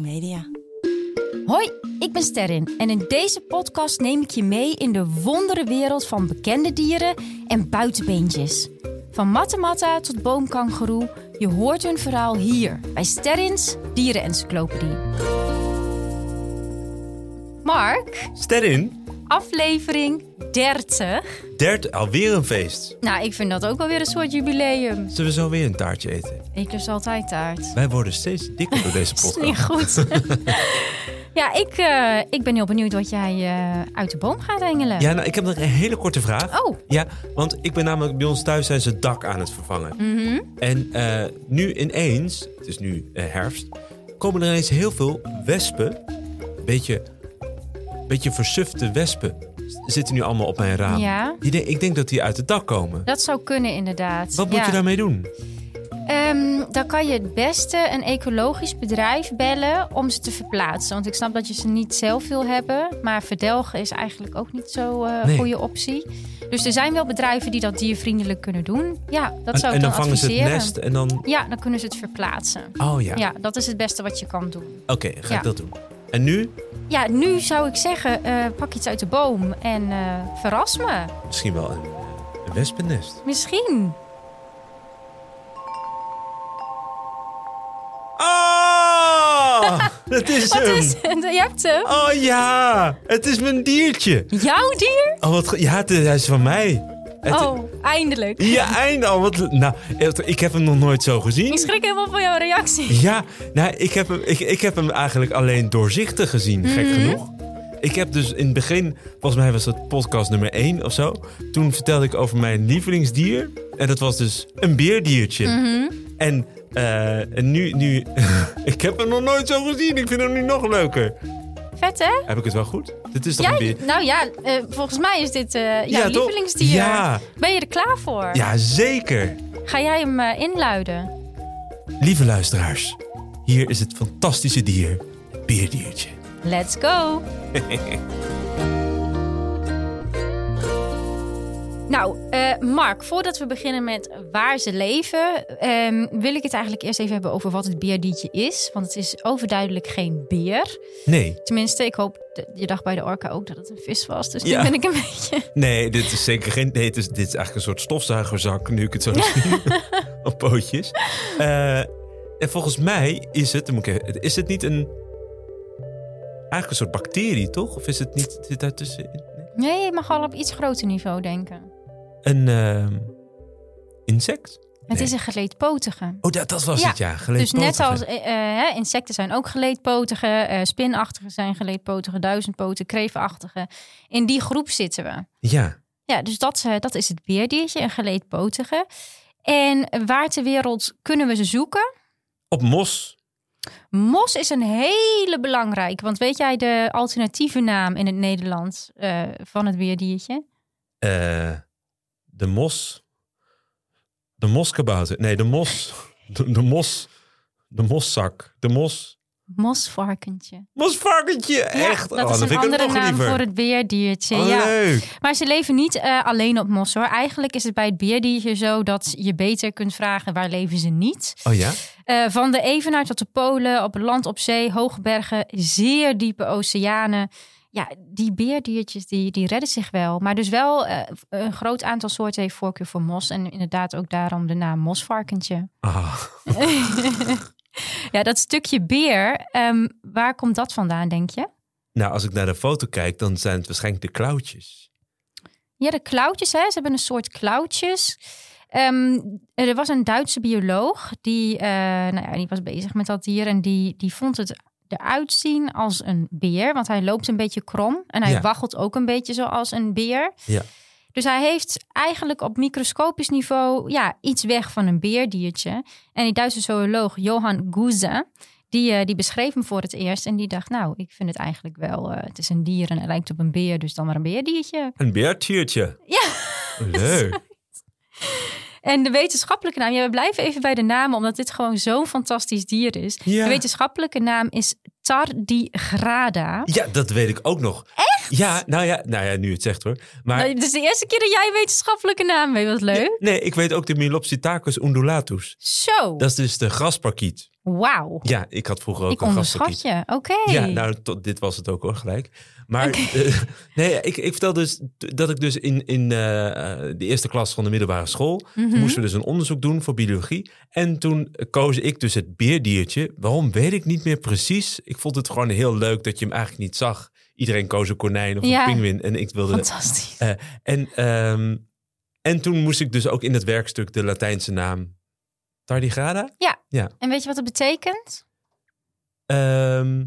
Media. Hoi, ik ben Sterrin en in deze podcast neem ik je mee in de wondere wereld van bekende dieren en buitenbeentjes. Van matta tot boomkangeroe, je hoort hun verhaal hier bij Sterrins Dierenencyclopedie. Mark, Sterrin, aflevering 30. derde, alweer een feest. Nou, ik vind dat ook wel weer een soort jubileum. Zullen we zo weer een taartje eten? Ik lust altijd taart. Wij worden steeds dikker door deze Dat is niet podcast. goed. ja, ik, eh, ik ben heel benieuwd wat jij eh, uit de boom gaat hengelen. Ja, nou, ik heb nog een hele korte vraag. Oh, Ja, want ik ben namelijk bij ons thuis zijn ze het dak aan het vervangen. mhm. En eh, nu ineens, het is nu eh, herfst, komen er ineens heel veel wespen. Beetje, beetje versufte wespen zitten nu allemaal op mijn raam. Ja. Die ik denk dat die uit het dak komen. dat zou kunnen inderdaad. Wat moet Ja. je daarmee doen? Ehm, dan kan je het beste een ecologisch bedrijf bellen om ze te verplaatsen. Want ik snap dat je ze niet zelf wil hebben. Maar verdelgen is eigenlijk ook niet zo'n eh Nee. goede optie. Dus er zijn wel bedrijven die dat diervriendelijk kunnen doen. Ja, dat zou en ik dan dan vangen ze het nest en dan... Ja, dan kunnen ze het verplaatsen. Oh ja, Ja, dat is het beste wat je kan doen. oké, ga Ja. ik dat doen. En nu? Ja, nu zou ik zeggen, eh, pak iets uit de boom en eh, verras me. Misschien wel een, een wespennest. Misschien. Oh, het is Wat hem. is Je hebt hem. Oh ja, het is mijn diertje. Jouw dier? Oh, wat, ja, het, hij is van mij. Het- Oh, eindelijk. Ja, einde al. Wat, nou, ik heb hem nog nooit zo Ik gezien. schrik helemaal van jouw reactie. Ja, nou, ik heb, hem, ik, ik heb hem eigenlijk alleen doorzichtig gezien, gek Mhm. genoeg. Ik heb dus in het begin, volgens mij was dat podcast nummer 1 of zo. Toen vertelde ik over mijn lievelingsdier. En dat was dus een beerdiertje. Mhm. En, eh, en nu, nu ik heb hem nog nooit zo gezien. Ik vind hem nu nog leuker. Vet, hè? Heb ik het wel goed? Dit is toch Jij, nou ja, eh, volgens mij is dit eh, jouw Ja, lievelingsdier. Ja. Ben je er klaar voor? Ja, zeker. Ga jij hem eh, inluiden? Lieve luisteraars, hier is het fantastische dier, beerdiertje. Let's go! nou, eh, Mark, voordat we beginnen met waar ze leven, ehm, wil ik het eigenlijk eerst even hebben over wat het beerdiertje is. Want het is overduidelijk geen beer. Nee, Tenminste, ik hoop, je dacht bij de orka ook dat het een vis was. Dus Ja. nu ben ik een beetje... nee, dit is zeker geen. Nee, het is, dit is eigenlijk een soort stofzuigerzak, nu ik het zo zie. op pootjes. Eh, en volgens mij is het, moet ik even- is het niet een. Eigenlijk een soort bacterie, toch? Of is het niet. Zit daar tussenin? Nee. Nee, je mag al op iets groter niveau denken. Een ehm, insect? Het is een geleedpotige. Oh, dat, dat was Ja, het, ja. Dus net Geleedpotige. als eh, eh, insecten zijn ook geleedpotige, eh spinachtige zijn geleedpotige, duizendpoten, kreefachtige. In die groep zitten we. Ja. Ja, dus dat, dat is het beerdiertje, een geleedpotige. En waar ter wereld kunnen we ze zoeken? Op mos. Mos is een hele belangrijke, want weet jij de alternatieve naam in het Nederlands van het beerdiertje? Eh, de mos. De moskabouter. Nee, de mos. De, de mos. De moszak. De mos. Mosvarkentje. Mosvarkentje. Echt. dat oh, is dan een andere naam liever. voor het beerdiertje. Oh, ja. leuk. Maar ze leven niet eh, alleen op mos hoor. Eigenlijk is het bij het beerdiertje zo dat je beter kunt vragen waar leven ze niet. Oh ja? Eh, van de Evenaar tot de Polen, op land, op zee, hoge bergen, zeer diepe oceanen. Ja, die beerdiertjes die, die redden zich wel. Maar dus wel eh, een groot aantal soorten heeft voorkeur voor mos. En inderdaad ook daarom de naam mosvarkentje. Ah. Ja, dat stukje beer, ehm, waar komt dat vandaan denk je? Nou, als ik naar de foto kijk, dan zijn het waarschijnlijk de klauwtjes. Ja, de klauwtjes, hè? ze hebben een soort klauwtjes. Ehm, er was een Duitse bioloog die, eh, nou ja, die was bezig met dat dier en die, die vond het eruit zien als een beer, want hij loopt een beetje krom en hij Ja. waggelt ook een beetje zoals een beer. Ja. Dus hij heeft eigenlijk op microscopisch niveau ja, iets weg van een beerdiertje. En die Duitse zooloog Johan Guze, die, eh, die beschreef hem voor het eerst en die dacht, nou, ik vind het eigenlijk wel, eh, het is een dier en hij lijkt op een beer, dus dan maar een beerdiertje. Een beertiertje. Ja. Leuk. En de wetenschappelijke naam, ja, we blijven even bij de naam, omdat dit gewoon zo'n fantastisch dier is. Ja. De wetenschappelijke naam is Tardigrada. Ja, dat weet ik ook nog. Echt? Ja, nou ja, nou ja nu het zegt hoor. Maar Nou, is de eerste keer dat jij een wetenschappelijke naam weet. Wat leuk. nee, ik weet ook de Milopsitacus undulatus. Zo. Dat is dus de grasparkiet. Wauw. Ja, ik had vroeger ook Ik een onderschat je. Oké. Ja, nou, tot, dit was het ook hoor, gelijk. Maar eh, nee, ik, ik vertelde dus dat ik dus in, in eh, de eerste klas van de middelbare school... Mhm. moesten we dus een onderzoek doen voor biologie. En toen koos ik dus het beerdiertje. Waarom, weet ik niet meer precies. Ik vond het gewoon heel leuk dat je hem eigenlijk niet zag. Iedereen koos een konijn of Ja. een pinguïn. En ik wilde... Fantastisch. eh, en, ehm, en toen moest ik dus ook in het werkstuk de Latijnse naam... Tardigrada? En weet je wat het betekent? Ehm,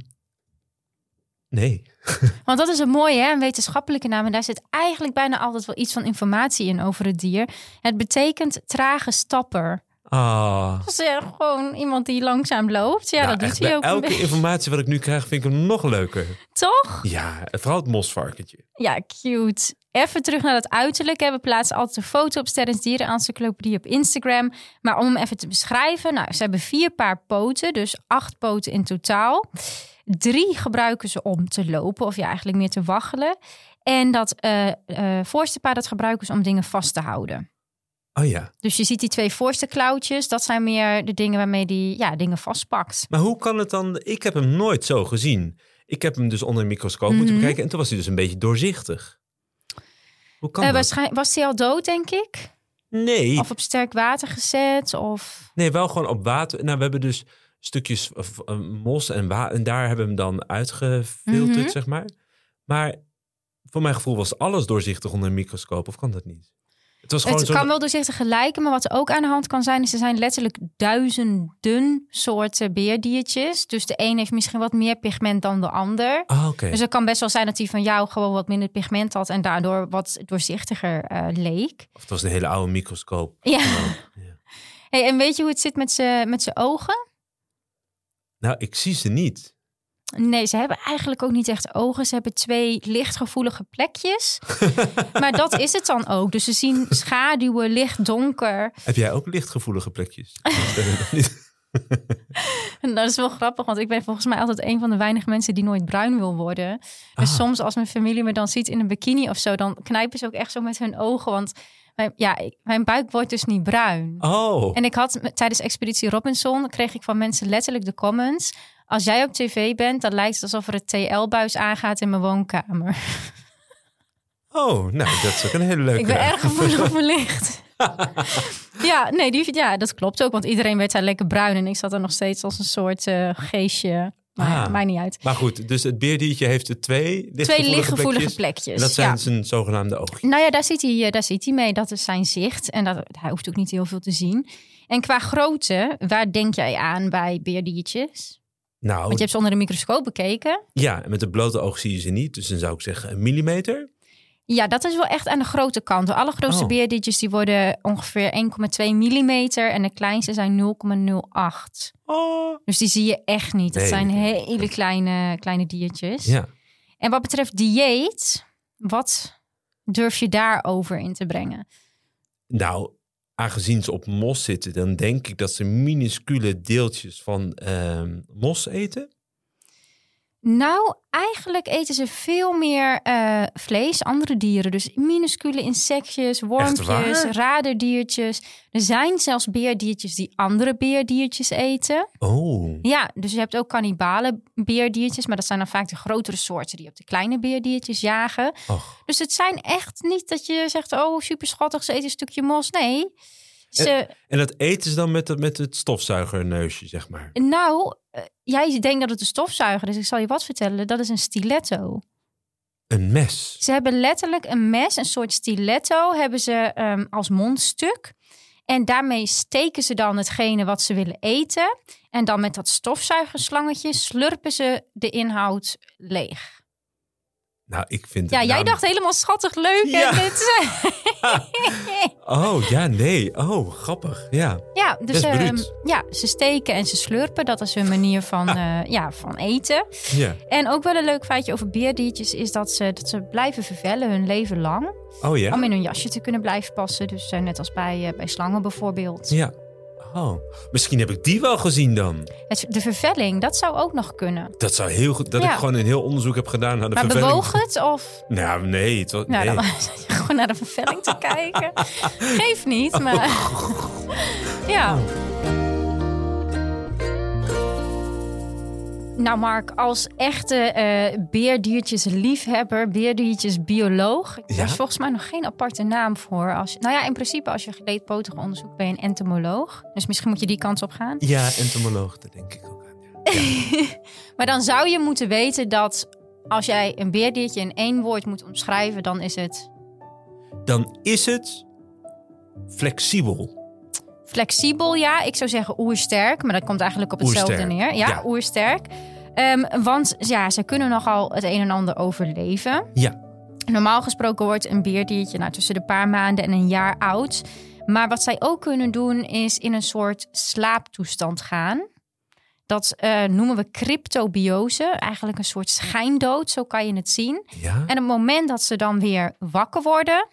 nee. Want dat is een mooie, hè? een wetenschappelijke naam. En daar zit eigenlijk bijna altijd wel iets van informatie in over het dier. Het betekent trage stapper. Ah. Dat is gewoon iemand die langzaam loopt. Ja, Nou, dat doet echt, hij ook. Elke informatie wat ik nu krijg, vind ik hem nog leuker. Toch? Ja, vooral het mosvarkentje. Ja, cute. Even terug naar dat uiterlijk. hè. We plaatsen altijd een foto op Sterrens Dierenencyclopedie op Instagram. Maar om hem even te beschrijven. Nou, ze hebben vier paar poten, dus acht poten in totaal. Drie gebruiken ze om te lopen, of ja, eigenlijk meer te waggelen. En dat eh eh, voorste paar, dat gebruiken ze om dingen vast te houden. Oh ja. Dus je ziet die twee voorste klauwtjes, dat zijn meer de dingen waarmee die ja, dingen vastpakt. Maar hoe kan het dan? Ik heb hem nooit zo gezien. Ik heb hem dus onder een microscoop moeten Mhm. bekijken en toen was hij dus een beetje doorzichtig. Hoe kan dat? waarschijnlijk was hij al dood, denk ik? Nee, Of op sterk water gezet? Of... nee, wel gewoon op water. Nou, we hebben dus stukjes eh, mos en en daar hebben we hem dan uitgefilterd, Mhm. zeg maar. Maar voor mijn gevoel was alles doorzichtig onder een microscoop, of kan dat niet? Het was gewoon Het zo. kan wel doorzichtig gelijken, maar wat er ook aan de hand kan zijn, is er zijn letterlijk duizenden soorten beerdiertjes. Dus de een heeft misschien wat meer pigment dan de ander. Ah. Dus het kan best wel zijn dat die van jou gewoon wat minder pigment had en daardoor wat doorzichtiger eh, leek. Of het was een hele oude microscoop. Ja. Hey, en weet je hoe het zit met zijn met ogen? Nou, ik zie ze niet. Nee, ze hebben eigenlijk ook niet echt ogen. Ze hebben twee lichtgevoelige plekjes. maar dat is het dan ook. Dus ze zien schaduwen, licht, donker. Heb jij ook lichtgevoelige plekjes? Dat is wel grappig, want ik ben volgens mij altijd een van de weinige mensen die nooit bruin wil worden. Dus Ah. soms als mijn familie me dan ziet in een bikini of zo, dan knijpen ze ook echt zo met hun ogen. Want mijn, ja, ik- mijn buik wordt dus niet bruin. Oh, En ik had tijdens Expeditie Robinson, kreeg ik van mensen letterlijk de comments. Als jij op tv bent, dan lijkt het alsof er een TL-buis aangaat in mijn woonkamer. oh, nou, dat is ook een hele leuke. Ik ben erg gevoelig voor licht. ja, nee, die, ja, dat klopt ook. Want iedereen werd daar lekker bruin. En ik zat er nog steeds als een soort eh, geestje. Maar Ah. maakt niet uit. Maar goed, dus het beerdiertje heeft er twee lichtgevoelige, Twee lichtgevoelige plekjes. En dat zijn ja. zijn zogenaamde oogjes. Nou ja, daar zit, hij, eh, daar zit hij mee. Dat is zijn zicht. En dat, hij hoeft ook niet heel veel te zien. En qua grootte, waar denk jij aan bij beerdiertjes? Nou, Want je hebt ze onder de microscoop bekeken. ja, en met het blote oog zie je ze niet. Dus dan zou ik zeggen een millimeter. Ja, dat is wel echt aan de grote kant. De allergrootste Oh. beerdiertjes die worden ongeveer 1,2 millimeter. En de kleinste zijn 0,08. Oh. Dus die zie je echt niet. Nee, zijn hele kleine, kleine diertjes. Ja. En wat betreft dieet, wat durf je daarover in te brengen? Nou, aangezien ze op mos zitten, dan denk ik dat ze minuscule deeltjes van ehm, mos eten. Nou, eigenlijk eten ze veel meer eh, vlees, andere dieren. Dus minuscule insectjes, wormpjes, raderdiertjes. Er zijn zelfs beerdiertjes die andere beerdiertjes eten. Oh. Ja, dus je hebt ook kannibale beerdiertjes. Maar dat zijn dan vaak de grotere soorten die op de kleine beerdiertjes jagen. Och. Dus het zijn echt niet dat je zegt, oh super schattig, ze eten een stukje mos. Nee, ze, En dat eten ze dan met, het- met het stofzuigerneusje, zeg maar. nou, eh, jij denkt dat het een stofzuiger is. Ik zal je wat vertellen, dat is een stiletto. Een mes. Ze hebben letterlijk een mes, een soort stiletto, hebben ze ehm, als mondstuk. En daarmee steken ze dan hetgene wat ze willen eten. En dan met dat stofzuigerslangetje slurpen ze de inhoud leeg. Nou, ik vind Ja, jij naam- dacht helemaal schattig leuk. Ja. En dit, Oh, ja, nee. Oh, grappig. Ja. ja, dus ehm, ja, ze steken en ze slurpen. Dat is hun manier van, eh, ja, van eten. Ja. En ook wel een leuk feitje over beerdiertjes is dat ze, dat ze blijven vervellen hun leven lang. Oh ja? Om in hun jasje te kunnen blijven passen. Dus eh, net als bij, eh, bij slangen bijvoorbeeld. Ja. Oh, misschien heb ik die wel gezien dan. Het, de vervelling, dat zou ook nog kunnen. Dat zou heel goed. Dat Ja. ik gewoon een heel onderzoek heb gedaan naar de Maar vervelling. bewoog het? Of Nou, nee. Het was, nou, nee. dan gewoon naar de vervelling te kijken. Geeft niet, maar ja. Nou, Mark, als echte eh beerdiertjes liefhebber, beerdiertjes bioloog, Ja? daar is volgens mij nog geen aparte naam voor. Als, nou ja, in principe als je geleedpotige onderzoekt ben je een entomoloog. Dus misschien moet je die kant op gaan. Ja, entomoloog, dat denk ik ook aan. Ja. Maar dan zou je moeten weten dat als jij een beerdiertje in één woord moet omschrijven, dan is het Dan is het flexibel. Flexibel. Ja, ik zou zeggen oersterk, maar dat komt eigenlijk op hetzelfde Oersterk, neer. Ja, ja. oersterk. Ehm, want ja, ze kunnen nogal het een en ander overleven. Ja. Normaal gesproken wordt een beerdiertje nou, tussen de paar maanden en een jaar oud. Maar wat zij ook kunnen doen is in een soort slaaptoestand gaan. Dat eh, noemen we cryptobiose, eigenlijk een soort schijndood, zo kan je het zien. Ja? En op het moment dat ze dan weer wakker worden,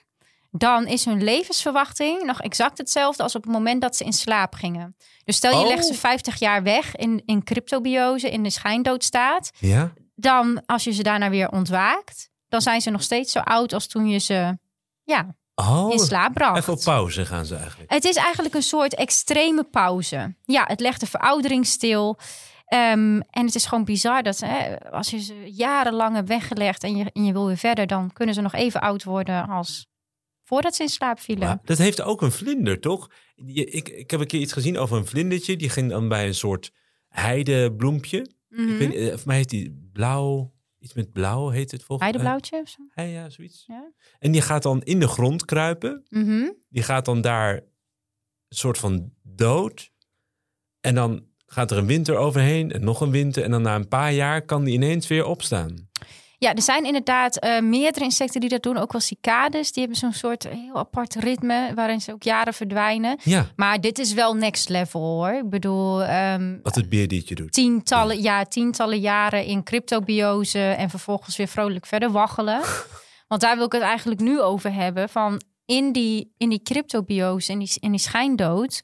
dan is hun levensverwachting nog exact hetzelfde als op het moment dat ze in slaap gingen. Dus stel je Oh. legt ze 50 jaar weg in, in cryptobiose, in de schijndoodstaat. Ja? Dan, als je ze daarna weer ontwaakt, dan zijn ze nog steeds zo oud als toen je ze ja, Oh, in slaap bracht. even op pauze gaan ze eigenlijk. Het is eigenlijk een soort extreme pauze. Ja, het legt de veroudering stil. Ehm, en het is gewoon bizar dat hè, als je ze jarenlang hebt weggelegd en je, en je wil weer verder, dan kunnen ze nog even oud worden als voordat ze in slaap vielen. Dat heeft ook een vlinder, toch? Je- Ik, ik heb een keer iets gezien over een vlindertje. Die ging dan bij een soort heidebloempje. Mhm. Ik weet, niet, eh, voor mij heet die blauw... Iets met blauw heet het volgens mij. Heideblauwtje of zo? Hei, ja, zoiets. Ja. En die gaat dan in de grond kruipen. Mhm. Die gaat dan daar een soort van dood. En dan gaat er een winter overheen en nog een winter. En dan na een paar jaar kan die ineens weer opstaan. Ja, er zijn inderdaad eh, meerdere insecten die dat doen. Ook wel cicades. Die hebben zo'n soort heel apart ritme waarin ze ook jaren verdwijnen. Ja, Maar dit is wel next level hoor. Ik bedoel, ehm, wat het beerdiertje doet. tientallen, ja, tientallen jaren in cryptobiose en vervolgens weer vrolijk verder waggelen. Want daar wil ik het eigenlijk nu over hebben. Van in die, in die cryptobiose, in die, in die schijndood.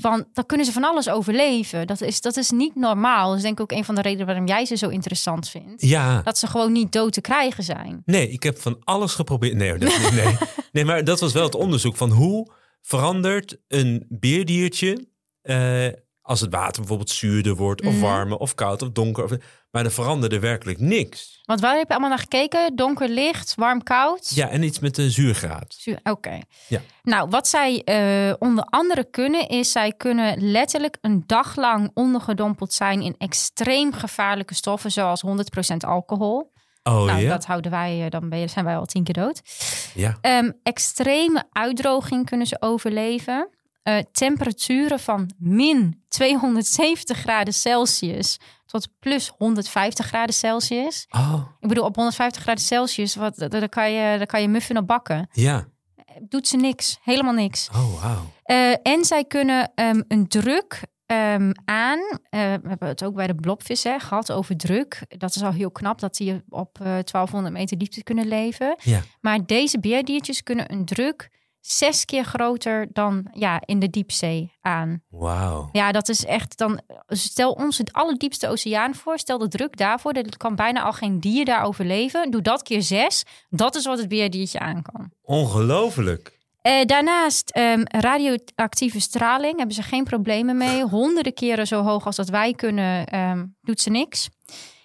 Want dan kunnen ze van alles overleven. Dat is, dat is niet normaal. Dat is denk ik ook een van de redenen waarom jij ze zo interessant vindt. Ja, Dat ze gewoon niet dood te krijgen zijn. nee, ik heb van alles geprobeerd. Nee, dat, nee. nee, maar dat was wel het onderzoek van hoe verandert een beerdiertje eh, als het water bijvoorbeeld zuurder wordt of Mhm. warmer of koud of donker. Of, maar er veranderde werkelijk niks. Want waar heb je allemaal naar gekeken? Donker, licht, warm, koud? Ja, en iets met de zuurgraad. Zuur- Oké. Ja. Nou, wat zij eh, onder andere kunnen, is zij kunnen letterlijk een dag lang ondergedompeld zijn in extreem gevaarlijke stoffen, zoals 100% alcohol. Oh nou, ja? dat houden wij, eh, dan zijn wij al tien keer dood. Ja. Ehm, extreme uitdroging kunnen ze overleven. Eh, temperaturen van min 270 graden Celsius tot plus 150 graden Celsius. Oh, Ik bedoel, op 150 graden Celsius, wat, daar, kan je, daar kan je muffin op bakken. ja. Doet ze niks, helemaal niks. Oh, wauw. Eh, en zij kunnen ehm, een druk ehm, aan. eh, we hebben het ook bij de blobvis hè, gehad over druk. Dat is al heel knap dat die op eh 1200 meter diepte kunnen leven. Ja. Maar deze beerdiertjes kunnen een druk zes keer groter dan ja, in de diepzee aan. Wauw. Ja, dat is echt dan. Stel ons het allerdiepste oceaan voor. Stel de druk daarvoor. Er kan bijna al geen dier daar overleven. Doe dat keer zes. Dat is wat het beerdiertje aan kan. Ongelooflijk. Eh, daarnaast ehm, radioactieve straling hebben ze geen problemen mee. Honderden keren zo hoog als dat wij kunnen, ehm, doet ze niks.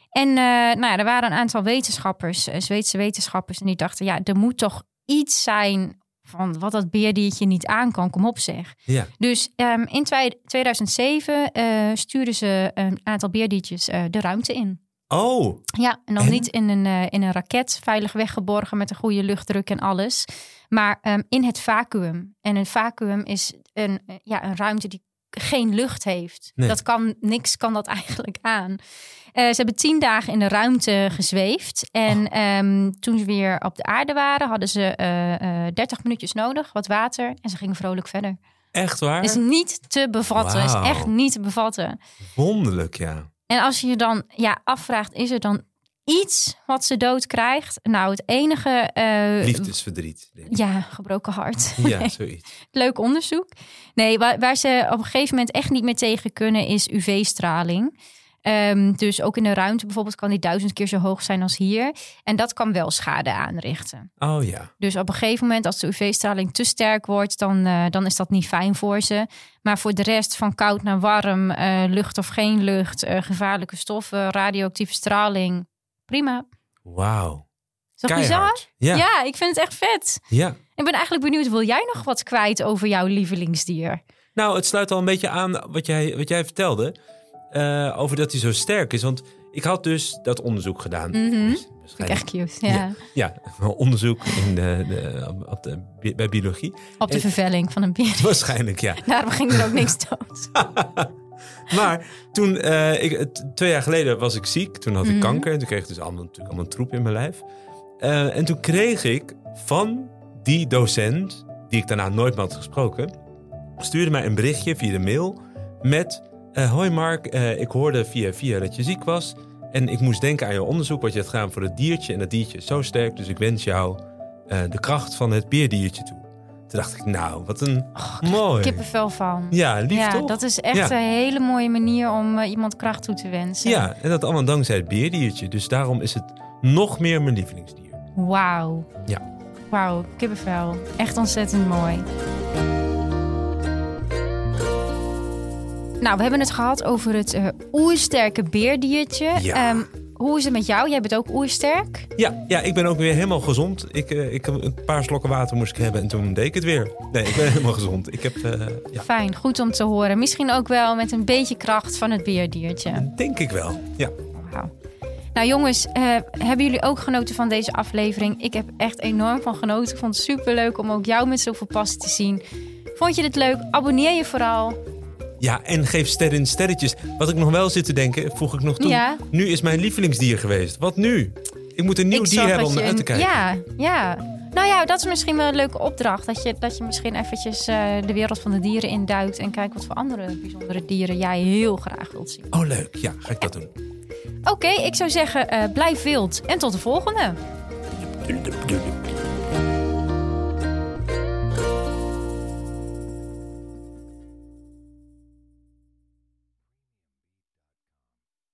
En eh, nou ja, er waren een aantal wetenschappers, eh, Zweedse wetenschappers, en die dachten: ja, er moet toch iets zijn van wat dat beerdiertje niet aan kan. Kom op, zeg. Ja. Dus ehm, in twee- 2007 eh, stuurden ze een aantal beerdiertjes eh, de ruimte in. Oh, Ja, en dan En? niet in een, eh, in een raket, veilig weggeborgen met een goede luchtdruk en alles. Maar ehm, in het vacuüm. En een vacuüm is een, ja, een ruimte die geen lucht heeft. Nee. Dat kan, niks kan dat eigenlijk aan. Eh, ze hebben tien dagen in de ruimte gezweefd. En ehm, toen ze weer op de aarde waren, hadden ze eh, eh, 30 minuutjes nodig, wat water. En ze gingen vrolijk verder. echt waar? Is niet te bevatten. Is echt niet te bevatten. Wonderlijk, ja. En als je je dan ja, afvraagt, is er dan iets wat ze dood krijgt? Nou, het enige... eh, Liefdesverdriet. Ja, gebroken hart. Ja, zoiets. Leuk onderzoek. Nee, waar, waar ze op een gegeven moment echt niet meer tegen kunnen is UV-straling. Ehm, dus ook in de ruimte bijvoorbeeld kan die duizend keer zo hoog zijn als hier. En dat kan wel schade aanrichten. Oh ja. Dus op een gegeven moment, als de UV-straling te sterk wordt, dan, eh, dan is dat niet fijn voor ze. Maar voor de rest, van koud naar warm, eh, lucht of geen lucht, gevaarlijke stoffen, radioactieve straling, prima. Wauw. Is dat bizar? Ja. Ja, ik vind het echt vet. ja. Ik ben eigenlijk benieuwd, wil jij nog wat kwijt over jouw lievelingsdier? Nou, het sluit al een beetje aan wat jij, wat jij vertelde. eh, over dat hij zo sterk is. Want ik had dus dat onderzoek gedaan. Dus Vind ik waarschijnlijk- echt cute. Ja. Ja, onderzoek in de, de, op- de, bi- bij biologie. Op de En- vervelling van een beer. Waarschijnlijk, ja. Daarom ging er ook niks dood. Maar toen, eh, ik, twee jaar geleden was ik ziek. Toen had ik Mhm. kanker. En toen kreeg ik dus allemaal, natuurlijk allemaal troep in mijn lijf. Eh, en toen kreeg ik van die docent, die ik daarna nooit meer had gesproken, stuurde mij een berichtje via de mail met... eh, Hoi Mark, ik hoorde via via dat je ziek was. En ik moest denken aan je onderzoek wat je had gedaan voor het diertje. En dat diertje is zo sterk, dus ik wens jou de kracht van het beerdiertje toe. Toen dacht ik, nou, wat een mooi. Kippenvel van. Ja, lief ja, toch? dat is echt Ja. een hele mooie manier om eh, iemand kracht toe te wensen. Ja, en dat allemaal dankzij het beerdiertje. Dus daarom is het nog meer mijn lievelingsdier. Wauw. Ja. Wauw, kippenvel. Echt ontzettend mooi. Nou, we hebben het gehad over het eh, oersterke beerdiertje. Ja. Ehm, hoe is het met jou? Jij bent ook oersterk. Ja, ja, ik ben ook weer helemaal gezond. Ik, eh, ik, een paar slokken water moest ik hebben en toen deed ik het weer. Nee, ik ben helemaal gezond. Ik heb, eh, ja, Fijn, goed om te horen. Misschien ook wel met een beetje kracht van het beerdiertje. denk ik wel. Ja. Wauw. Nou jongens, eh, hebben jullie ook genoten van deze aflevering? Ik heb echt enorm van genoten. Ik vond het super leuk om ook jou met zoveel passie te zien. Vond je dit leuk? Abonneer je vooral. Ja, en geef sterren in sterretjes. Wat ik nog wel zit te denken, voeg ik nog toe. Ja. Nu is mijn lievelingsdier geweest. Wat nu? Ik moet een nieuw Ik dier hebben om naar uit te kijken. Ja, ja. Nou ja, dat is misschien wel een leuke opdracht. Dat je, dat je misschien eventjes eh, de wereld van de dieren induikt... en kijkt wat voor andere bijzondere dieren jij heel graag wilt zien. Oh, leuk. Ja, ga ik dat doen. Oké, ik zou zeggen, eh, blijf wild en tot de volgende.